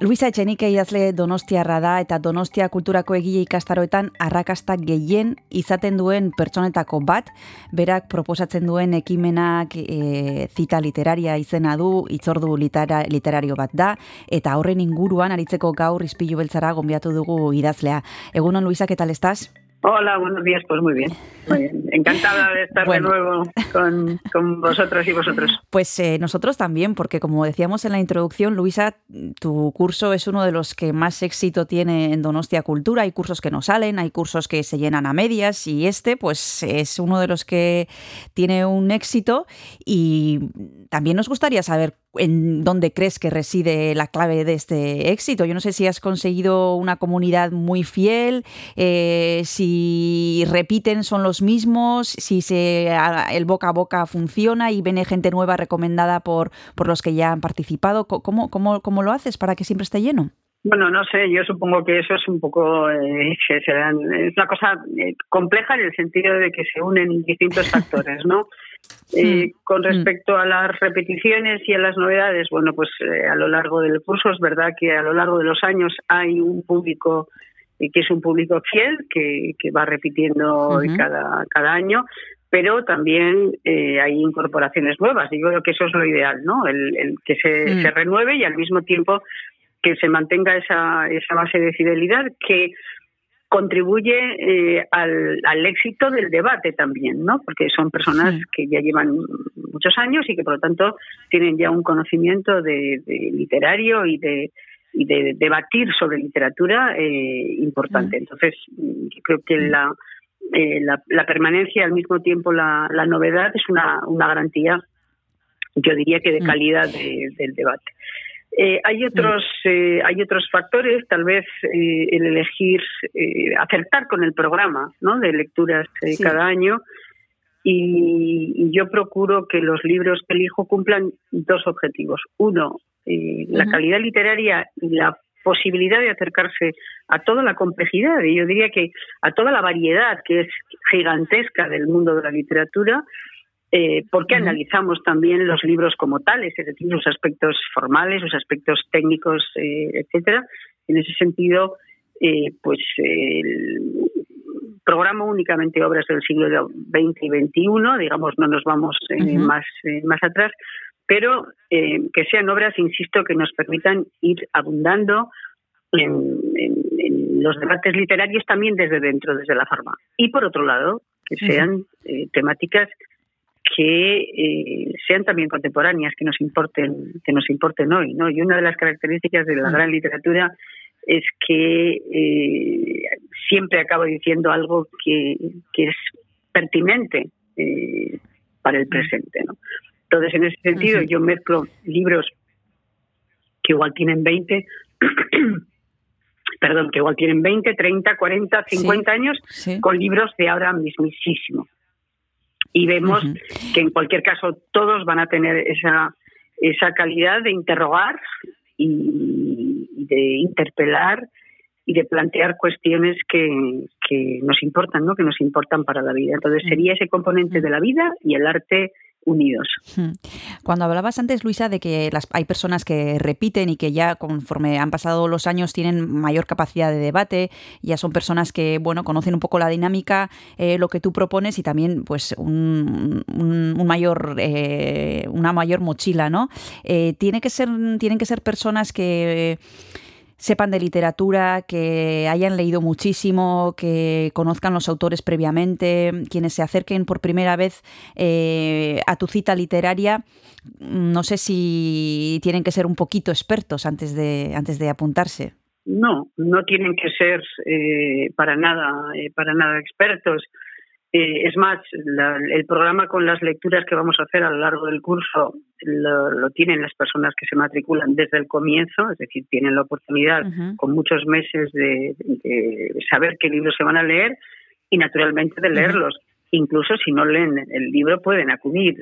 Luisa Etxenike idazle Donostiarra da eta Donostia kulturako egile ikastaroetan arrakasta gehien izaten duen pertsonetako bat, berak proposatzen duen ekimenak e, zita literaria izena du, itzordu litera, literario bat da, eta horren inguruan aritzeko gaur izpilu beltzara gombiatu dugu idazlea. Egunon Luisa, ¿qué tal estás? Hola, buenos días, pues muy bien. Encantada de estar de nuevo con, con, vosotros y vosotros. Pues eh, nosotros también, porque como decíamos en la introducción, Luisa, tu curso es uno de los que más éxito tiene en Donostia Cultura. Hay cursos que no salen, hay cursos que se llenan a medias y este, pues es uno de los que tiene un éxito y también nos gustaría saber en dónde crees que reside la clave de este éxito. Yo no sé si has conseguido una comunidad muy fiel, eh, si repiten son los mismos, si se, el boca a boca funciona y viene gente nueva recomendada por, por los que ya han participado. ¿Cómo, cómo, cómo lo haces para que siempre esté lleno? Bueno, no sé, yo supongo que eso es un poco, eh, es una cosa eh, compleja en el sentido de que se unen distintos factores, ¿no? Eh, con respecto a las repeticiones y a las novedades, bueno, pues a lo largo del curso es verdad que a lo largo de los años hay un público que es un público fiel, que, que va repitiendo cada, cada año, pero también hay incorporaciones nuevas. Y yo creo que eso es lo ideal, ¿no? El, que se, mm. se, renueve y al mismo tiempo que se mantenga esa, esa base de fidelidad que contribuye eh, al, al, éxito del debate también, ¿no? Porque son personas que ya llevan muchos años y que por lo tanto tienen ya un conocimiento de, literario y de y de debatir sobre literatura eh, importante. Entonces, creo que la, eh, la, la, permanencia al mismo tiempo la, la novedad es una, una garantía, yo diría que de calidad del debate. Eh, hay otros eh, hay otros factores, tal vez eh, el elegir acertar con el programa, ¿no? De lecturas cada año. Y, yo procuro que los libros que elijo cumplan dos objetivos. Uno, la calidad literaria y la posibilidad de acercarse a toda la complejidad. Y yo diría que a toda la variedad que es gigantesca del mundo de la literatura eh, porque analizamos también los libros como tales, es decir, sus aspectos formales, sus aspectos técnicos, eh, etcétera. En ese sentido, eh, pues el programa únicamente obras del siglo XX y XXI, digamos, no nos vamos más, más atrás, pero que sean obras, insisto, que nos permitan ir abundando en, en, los debates literarios también desde dentro, desde la forma. Y por otro lado, que sean temáticas que eh, sean también contemporáneas, que nos importen, que nos importen hoy, ¿no? Y una de las características de la mm. gran literatura es que eh, siempre acabo diciendo algo que, es pertinente eh, para el mm. presente, ¿no? Entonces, en ese sentido, yo mezclo libros que igual tienen 20, perdón, que igual tienen 20, 30, 40, 50 años, con libros de ahora mismísimo y vemos que en cualquier caso todos van a tener esa, esa calidad de interrogar y, de interpelar y de plantear cuestiones que, que nos importan, ¿no? que nos importan para la vida. Entonces sería ese componente de la vida y el arte unidos. Cuando hablabas antes, Luisa, de que las, hay personas que repiten y que ya conforme han pasado los años tienen mayor capacidad de debate, ya son personas que bueno conocen un poco la dinámica, eh, lo que tú propones y también pues un, mayor eh, una mayor mochila, ¿no? Eh, tiene que ser tienen que ser personas que sepan de literatura, que hayan leído muchísimo, que conozcan los autores previamente, quienes se acerquen por primera vez eh, a tu cita literaria, no sé si tienen que ser un poquito expertos antes de, antes de apuntarse. No, no tienen que ser eh, para nada, eh, para nada expertos. Eh, es más, el programa con las lecturas que vamos a hacer a lo largo del curso lo, tienen las personas que se matriculan desde el comienzo, es decir, tienen la oportunidad con muchos meses de, saber qué libros se van a leer y naturalmente de leerlos. Incluso si no leen el libro pueden acudir.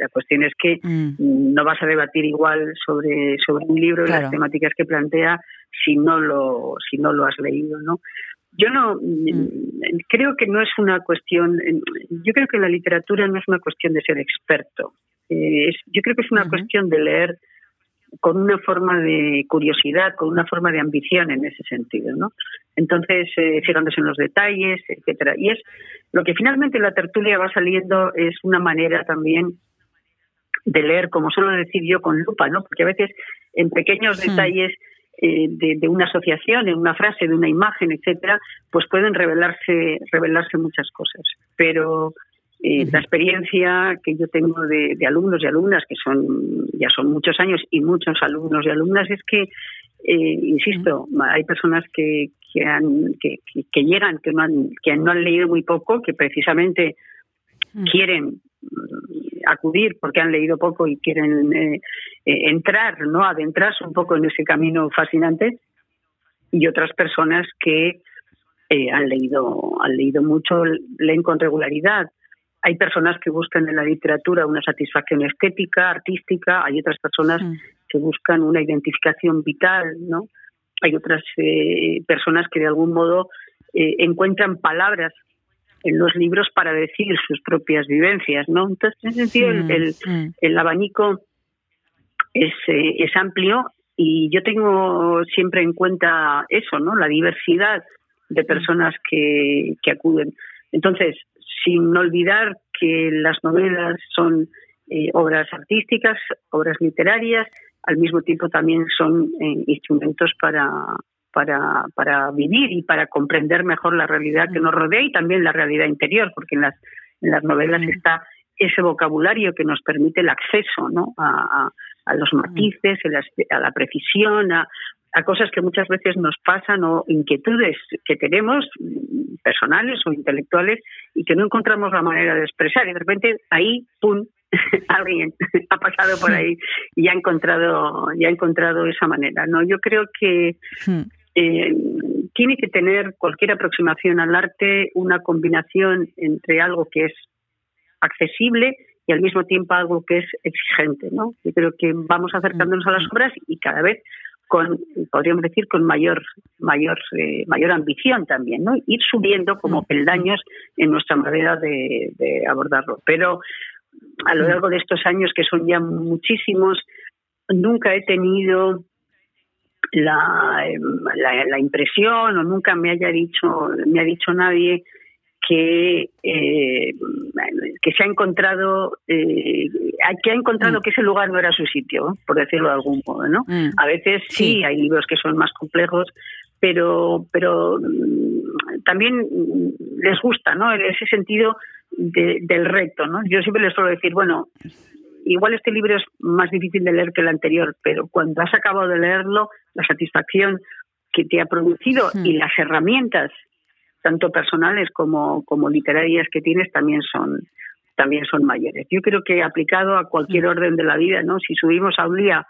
La cuestión es que mm. no vas a debatir igual sobre, sobre un libro y las temáticas que plantea si no lo, si no lo has leído, ¿no? Yo no mm. creo que no es una cuestión. Yo creo que la literatura no es una cuestión de ser experto. Eh, yo creo que es una cuestión de leer con una forma de curiosidad, con una forma de ambición en ese sentido, ¿no? Entonces, eh, fijándose en los detalles, etcétera. Y es lo que finalmente la tertulia va saliendo es una manera también de leer, como suelo decir yo, con lupa, ¿no? Porque a veces en pequeños hmm. detalles eh, de, una asociación, en una frase, de una imagen, etcétera, pues pueden revelarse, revelarse muchas cosas. Pero eh, la experiencia que yo tengo de, alumnos y alumnas, que son ya son muchos años, y muchos alumnos y alumnas, es que, eh, insisto, hay personas que, que, han, que, que, llegan, que no, han, que no han leído muy poco, que precisamente quieren acudir porque han leído poco y quieren eh, eh, entrar, no adentrarse un poco en ese camino fascinante y otras personas que eh, han leído han leído mucho, leen con regularidad. Hay personas que buscan en la literatura una satisfacción estética, artística, hay otras personas que buscan una identificación vital, ¿no? Hay otras personas que de algún modo encuentran palabras en los libros para decir sus propias vivencias, ¿no? Entonces, en ese sentido, el, mm, mm. abanico es, eh, es amplio y yo tengo siempre en cuenta eso, ¿no? La diversidad de personas que, que acuden. Entonces, sin olvidar que las novelas son eh, obras artísticas, obras literarias, al mismo tiempo también son eh, instrumentos para, para, para vivir y para comprender mejor la realidad que nos rodea y también la realidad interior, porque en las, en las novelas está ese vocabulario que nos permite el acceso ¿no? a, a, los matices, a la precisión, a, a cosas que muchas veces nos pasan o inquietudes que tenemos personales o intelectuales y que no encontramos la manera de expresar. Y de repente ahí pum alguien ha pasado por ahí y ha encontrado ya ha encontrado esa manera no yo creo que. Eh, tiene que tener cualquier aproximación al arte una combinación entre algo que es accesible y al mismo tiempo algo que es exigente, ¿no? Yo creo que vamos acercándonos a las obras y cada vez con, podríamos decir, con mayor, mayor, eh, mayor ambición también, ¿no? Ir subiendo como peldaños en nuestra manera de, de abordarlo. Pero a lo largo de estos años, que son ya muchísimos, nunca he tenido la, la, impresión o nunca me haya dicho, me ha dicho nadie que, eh, que se ha encontrado eh, que ha encontrado mm. que ese lugar no era su sitio, por decirlo de algún modo, ¿no? Mm. A veces sí, hay libros que son más complejos, pero pero mm, también les gusta, ¿no? En ese sentido del reto, ¿no? Yo siempre les suelo decir, bueno, igual este libro es más difícil de leer que el anterior, pero cuando has acabado de leerlo, la satisfacción que te ha producido y las herramientas, tanto personales como, como literarias que tienes, también son también son mayores. Yo creo que aplicado a cualquier orden de la vida, ¿no? Si subimos a un día,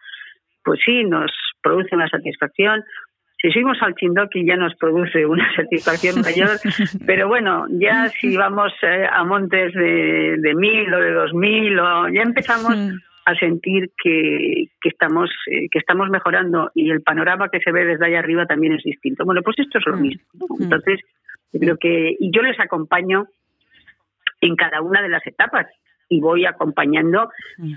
pues sí, nos produce una satisfacción, si subimos al Chindoki ya nos produce una satisfacción mayor, pero bueno, ya si vamos eh, a montes de, de mil o de dos mil, o ya empezamos a sentir que, que estamos eh, que estamos mejorando y el panorama que se ve desde allá arriba también es distinto. Bueno, pues esto es lo mismo. Entonces, yo creo que y yo les acompaño en cada una de las etapas y voy acompañando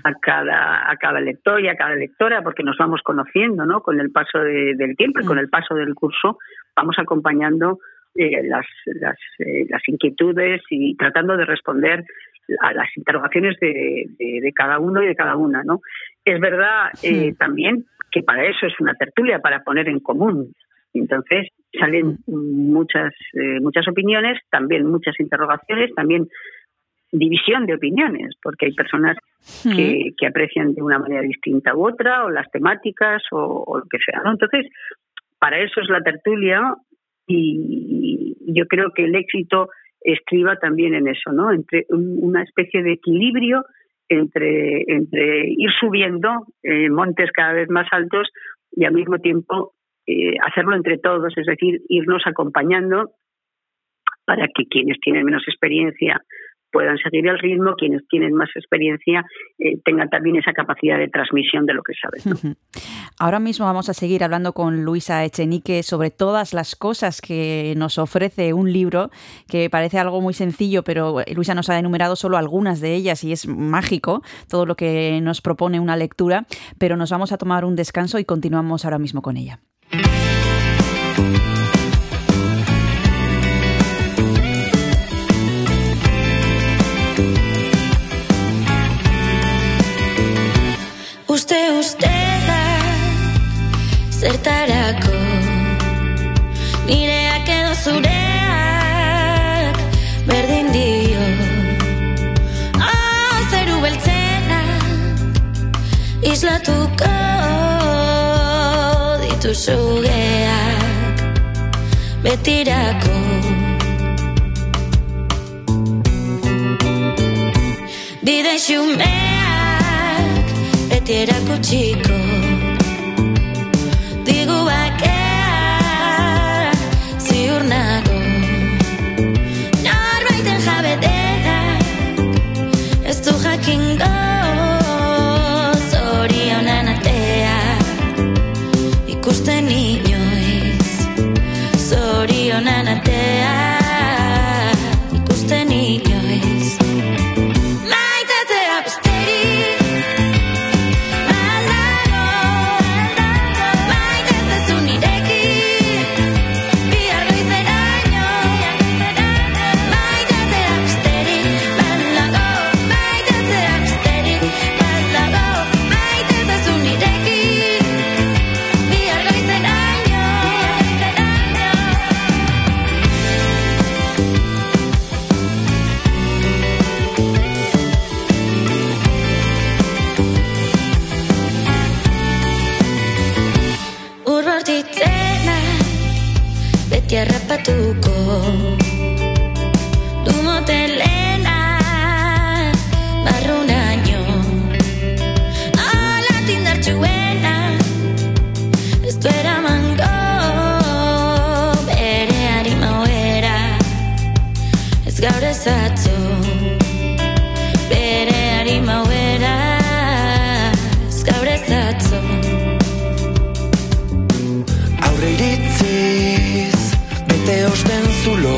a cada, a cada lector y a cada lectora porque nos vamos conociendo, ¿no? Con el paso del tiempo y con el paso del curso vamos acompañando eh, las, las, eh, las inquietudes y tratando de responder a las interrogaciones de, de, cada uno y de cada una, ¿no? Es verdad eh, también que para eso es una tertulia, para poner en común. Entonces salen muchas, muchas opiniones, también muchas interrogaciones, también división de opiniones, porque hay personas que, que, aprecian de una manera distinta u otra, o las temáticas, o, lo que sea. ¿no? Entonces, para eso es la tertulia y yo creo que el éxito estriba también en eso, ¿no? Entre una especie de equilibrio entre, entre ir subiendo eh, montes cada vez más altos y al mismo tiempo eh, hacerlo entre todos, es decir, irnos acompañando para que quienes tienen menos experiencia puedan seguir el ritmo, quienes tienen más experiencia eh, tengan también esa capacidad de transmisión de lo que saben. Ahora mismo vamos a seguir hablando con Luisa Echenique sobre todas las cosas que nos ofrece un libro, que parece algo muy sencillo, pero Luisa nos ha enumerado solo algunas de ellas y es mágico todo lo que nos propone una lectura, pero nos vamos a tomar un descanso y continuamos ahora mismo con ella. sugeak betirako. Bide xumeak betirako txikoak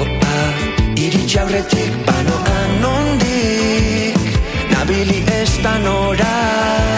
zuloa Iritsi aurretik banoan nondik Nabili ez da nora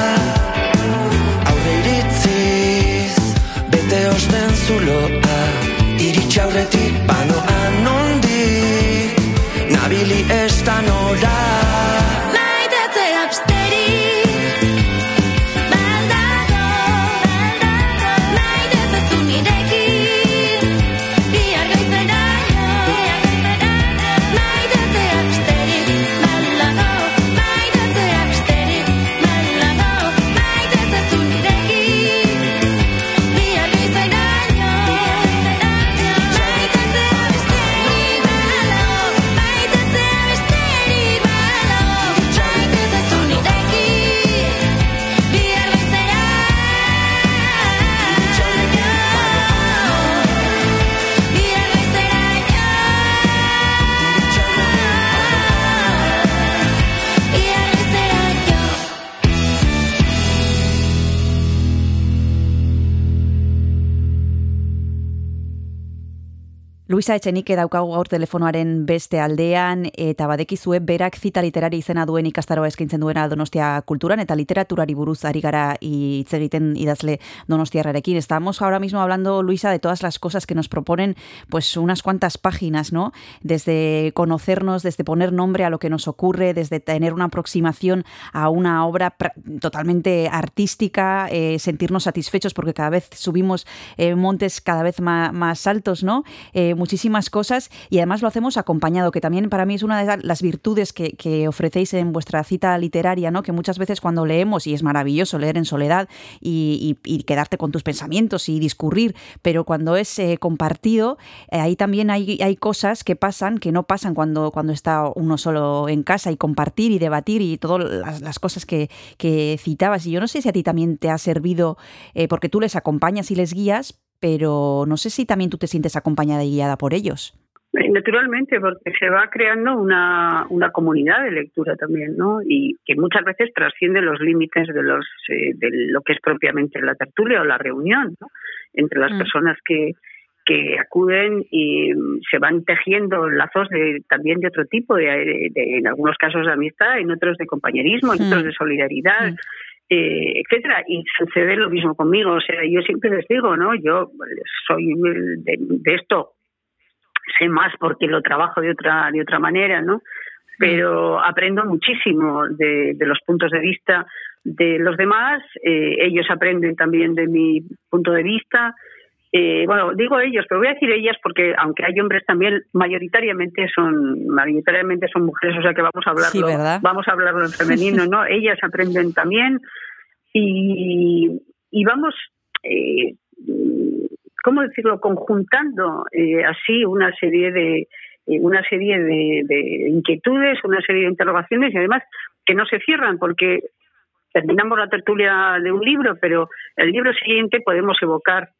Luisa Etxenike daukagu gaur telefonoaren beste aldean eta badekizue berak zita literari izena duen ikastaroa eskaintzen duena Donostia Kulturan eta literaturari buruz ari gara hitz egiten idazle Donostiarrarekin. Estamos ahora mismo hablando, Luisa, de todas las cosas que nos proponen pues unas cuantas páginas, ¿no? Desde conocernos, desde poner nombre a lo que nos ocurre, desde tener una aproximación a una obra totalmente artística, eh, sentirnos satisfechos porque cada vez subimos eh, montes cada vez más, altos, ¿no? Eh, cosas y además lo hacemos acompañado, que también para mí es una de las virtudes que, ofrecéis en vuestra cita literaria, ¿no? Que muchas veces cuando leemos, y es maravilloso leer en soledad y, quedarte con tus pensamientos y discurrir, pero cuando es eh, compartido, eh, ahí también hay, hay cosas que pasan que no pasan cuando, cuando está uno solo en casa y compartir y debatir y todas las, cosas que, que citabas. Y yo no sé si a ti también te ha servido, eh, porque tú les acompañas y les guías, pero no sé si también tú te sientes acompañada y guiada por ellos. Eh, naturalmente, porque se va creando una, una comunidad de lectura también, ¿no? Y que muchas veces trasciende los límites de los eh, de lo que es propiamente la tertulia o la reunión, ¿no? Entre las mm. personas que, que acuden y se van tejiendo lazos de, también de otro tipo, de, en algunos casos de amistad, en otros de compañerismo, en otros mm. de solidaridad. Mm. Eh, etcétera y sucede lo mismo conmigo o sea yo siempre les digo no yo soy de esto sé más porque lo trabajo de otra de otra manera, ¿no? Pero aprendo muchísimo de, de los puntos de vista de los demás. Eh, ellos aprenden también de mi punto de vista. Eh, bueno, digo ellos, pero voy a decir ellas porque aunque hay hombres también, mayoritariamente son mayoritariamente son mujeres, o sea que vamos a hablarlo, vamos a hablarlo en femenino, ¿no? ellas aprenden también y, y vamos eh, ¿cómo decirlo?, conjuntando eh, así una serie de eh, una serie de, inquietudes, una serie de interrogaciones y además que no se cierran porque terminamos la tertulia de un libro, pero el libro siguiente podemos evocar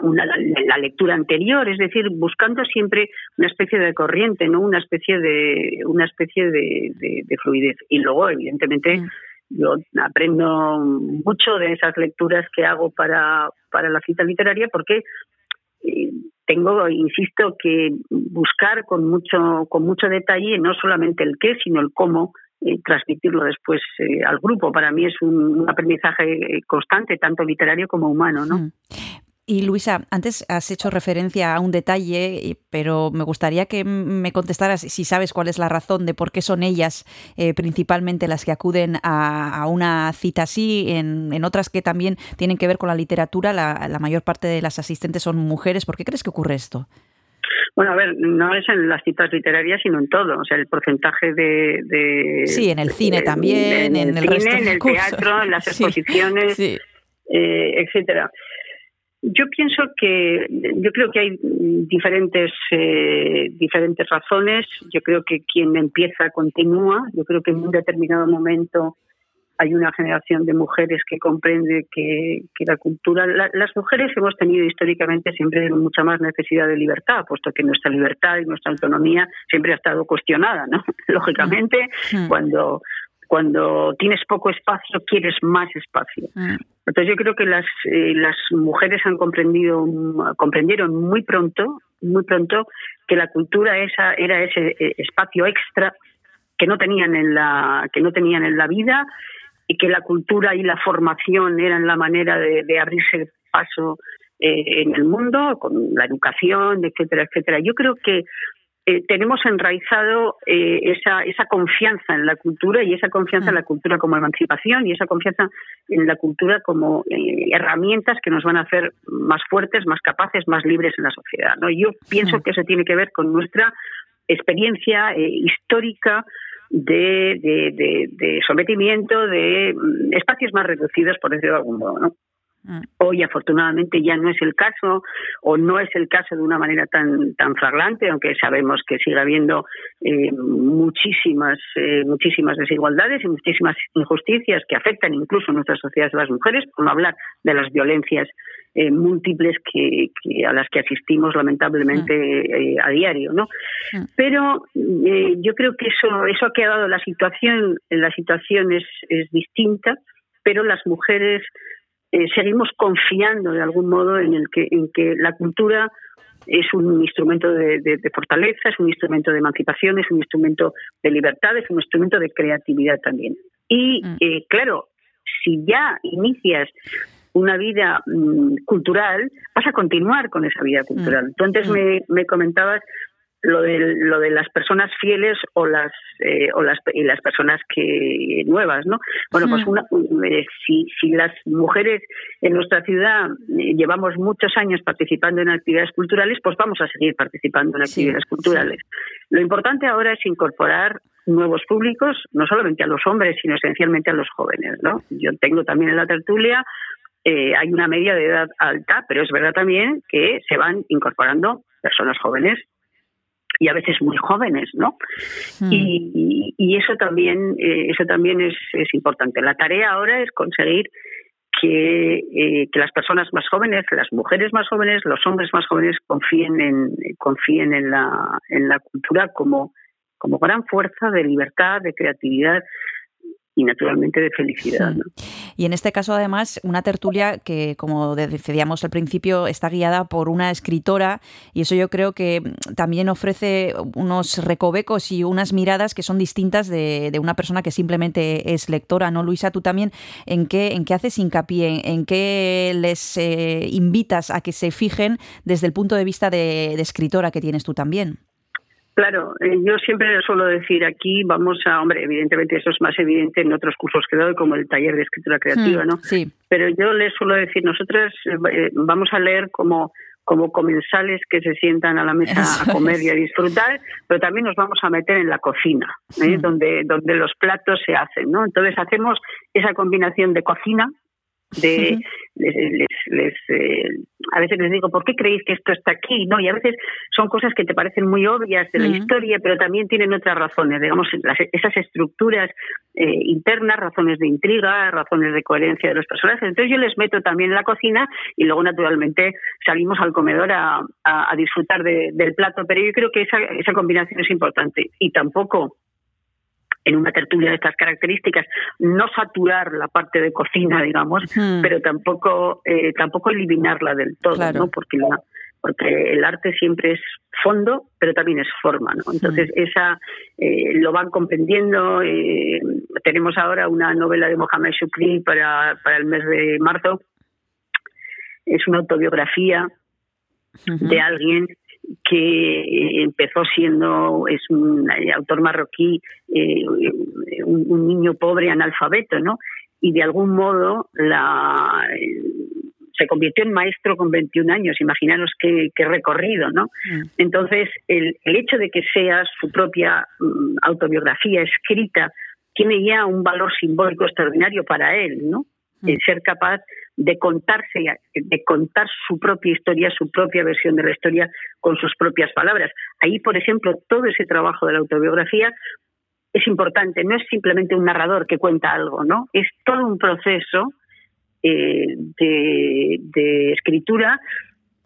una, la lectura anterior, es decir, buscando siempre una especie de corriente, no una especie de una especie de, de fluidez. Y luego, evidentemente, mm yo aprendo mucho de esas lecturas que hago para, para la cita literaria porque eh, tengo, insisto, que buscar con mucho, con mucho detalle no solamente el qué, sino el cómo eh, transmitirlo después eh, al grupo. Para mí es un, aprendizaje constante, tanto literario como humano, ¿no? Mm. Y Luisa, antes has hecho referencia a un detalle, pero me gustaría que me contestaras si sabes cuál es la razón de por qué son ellas eh, principalmente las que acuden a, una cita así, en, otras que también tienen que ver con la literatura, la, mayor parte de las asistentes son mujeres. ¿Por qué crees que ocurre esto? Bueno, a ver, no es en las citas literarias, sino en todo. O sea, el porcentaje de. sí, en el cine también, en, el, cine, en el teatro, en las exposiciones, eh, etcétera. Yo pienso que, yo creo que hay diferentes, eh, diferentes razones. Yo creo que quien empieza continúa. Yo creo que en un determinado momento hay una generación de mujeres que comprende que, la cultura, las mujeres hemos tenido históricamente siempre mucha más necesidad de libertad, puesto que nuestra libertad y nuestra autonomía siempre ha estado cuestionada, ¿no? Lógicamente, mm. cuando cuando tienes poco espacio quieres más espacio. Mm. Entonces yo creo que las eh, las mujeres han comprendido comprendieron muy pronto muy pronto que la cultura esa era ese eh, espacio extra que no tenían en la que no tenían en la vida y que la cultura y la formación eran la manera de, de abrirse paso eh, en el mundo con la educación etcétera etcétera yo creo que eh, tenemos enraizado eh, esa, esa confianza en la cultura y esa confianza en la cultura como emancipación y esa confianza en la cultura como eh, herramientas que nos van a hacer más fuertes, más capaces, más libres en la sociedad. ¿no? Yo pienso que eso tiene que ver con nuestra experiencia histórica de, de, de, sometimiento de mm, espacios más reducidos, por decirlo de algún modo. ¿no? Mm. Hoy afortunadamente ya no es el caso o no es el caso de una manera tan tan flagrante, aunque sabemos que sigue habiendo eh, muchísimas eh, muchísimas desigualdades y muchísimas injusticias que afectan incluso a nuestras sociedades de las mujeres, por no hablar de las violencias eh, múltiples que, a las que asistimos lamentablemente mm. a diario, ¿no? Mm. Pero yo creo que eso eso ha quedado la situación la situación es, es distinta, pero las mujeres eh, seguimos confiando de algún modo en el que en que la cultura es un instrumento de, fortaleza, es un instrumento de emancipación, es un instrumento de libertad, es un instrumento de creatividad también. Y mm. eh, claro, si ya inicias una vida mm, cultural, vas a continuar con esa vida cultural. Mm. Tú antes me, me comentabas lo de, lo de las personas fieles o las eh, o las y las personas que nuevas no bueno pues una, eh, si, si las mujeres en nuestra ciudad eh, llevamos muchos años participando en actividades culturales pues vamos a seguir participando en actividades culturales. Lo importante ahora es incorporar nuevos públicos no solamente a los hombres sino esencialmente a los jóvenes no yo tengo también en la tertulia hay una media de edad alta pero es verdad también que se van incorporando personas jóvenes y a veces muy jóvenes, ¿no? Hmm. Y, y, eso también, eh, eso también es, es, importante. La tarea ahora es conseguir que, eh, que, las personas más jóvenes, las mujeres más jóvenes, los hombres más jóvenes confíen en, confíen en, la, en la cultura como, como gran fuerza de libertad, de creatividad y naturalmente de felicidad. Y en este caso, además, una tertulia que, como decíamos al principio, está guiada por una escritora y eso yo creo que también ofrece unos recovecos y unas miradas que son distintas de, una persona que simplemente es lectora, ¿no, Luisa? Tú también, ¿en qué, en qué haces hincapié? ¿En qué les eh, invitas a que se fijen desde el punto de vista de escritora que tienes tú también? Claro, eh, yo siempre suelo decir aquí, vamos a, hombre, evidentemente eso es más evidente en otros cursos que doy, como el taller de escritura creativa, hmm, ¿no? Sí. Pero yo les suelo decir, nosotros eh, vamos a leer como como comensales que se sientan a la mesa a comer y a disfrutar, pero también nos vamos a meter en la cocina, ¿eh? donde, donde los platos se hacen, ¿no? Entonces hacemos esa combinación de cocina, de les, les, eh, a veces les digo por qué creéis que esto está aquí no y a veces son cosas que te parecen muy obvias de la historia pero también tienen otras razones digamos esas estructuras eh, internas razones de intriga razones de coherencia de los personajes. Entonces yo les meto también en la cocina y luego naturalmente salimos al comedor a, a, disfrutar del plato pero yo creo que esa, esa combinación es importante. Y tampoco en una tertulia de estas características, no saturar la parte de cocina, digamos, pero tampoco eh, tampoco eliminarla del todo, ¿no? Porque la, porque el arte siempre es fondo, pero también es forma, ¿no? Entonces esa eh, lo van comprendiendo. Eh, tenemos ahora una novela de Mohamed Shukri para para el mes de marzo. Es una autobiografía de alguien que empezó siendo es un autor marroquí eh, un, niño pobre analfabeto no y de algún modo la se convirtió en maestro con 21 años imaginaros qué, recorrido no mm. entonces el, el, hecho de que sea su propia mm, autobiografía escrita tiene ya un valor simbólico extraordinario para él no. El ser capaz de contarse, de contar su propia historia, su propia versión de la historia con sus propias palabras. Ahí, por ejemplo, todo ese trabajo de la autobiografía es importante, no es simplemente un narrador que cuenta algo, ¿no? Es todo un proceso eh, de, escritura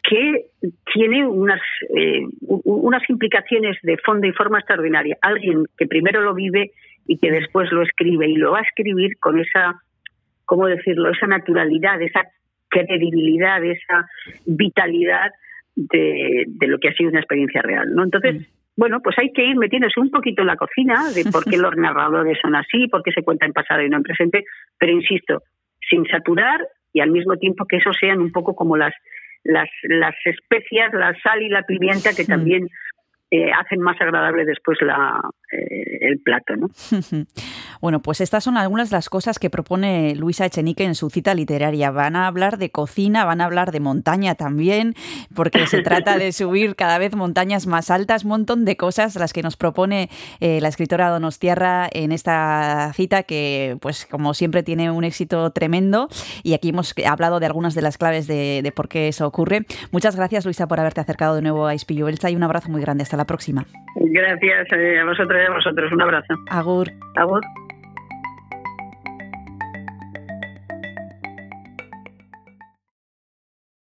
que tiene unas, eh, unas implicaciones de fondo y forma extraordinaria. Alguien que primero lo vive y que después lo escribe y lo va a escribir con esa ¿cómo decirlo?, esa naturalidad, esa credibilidad, esa vitalidad de, lo que ha sido una experiencia real, ¿no? Entonces, mm. bueno, pues hay que ir metiéndose un poquito en la cocina de por qué los narradores son así, por qué se cuenta en pasado y no en presente, pero insisto, sin saturar y al mismo tiempo que eso sean un poco como las las, las especias, la sal y la pimienta que mm. también eh, hacen más agradable después la, eh, el plato. ¿no? bueno, pues estas son algunas de las cosas que propone Luisa Echenique en su cita literaria. Van a hablar de cocina, van a hablar de montaña también, porque se trata de subir cada vez montañas más altas, un montón de cosas las que nos propone eh, la escritora Donostiarra en esta cita que, pues como siempre, tiene un éxito tremendo y aquí hemos hablado de algunas de las claves de, de por qué eso ocurre. Muchas gracias, Luisa, por haberte acercado de nuevo a Ispillo Belcha y un abrazo muy grande. Hasta la próxima. Gracias eh, a vosotros y a vosotros. Un abrazo. Agur. Agur.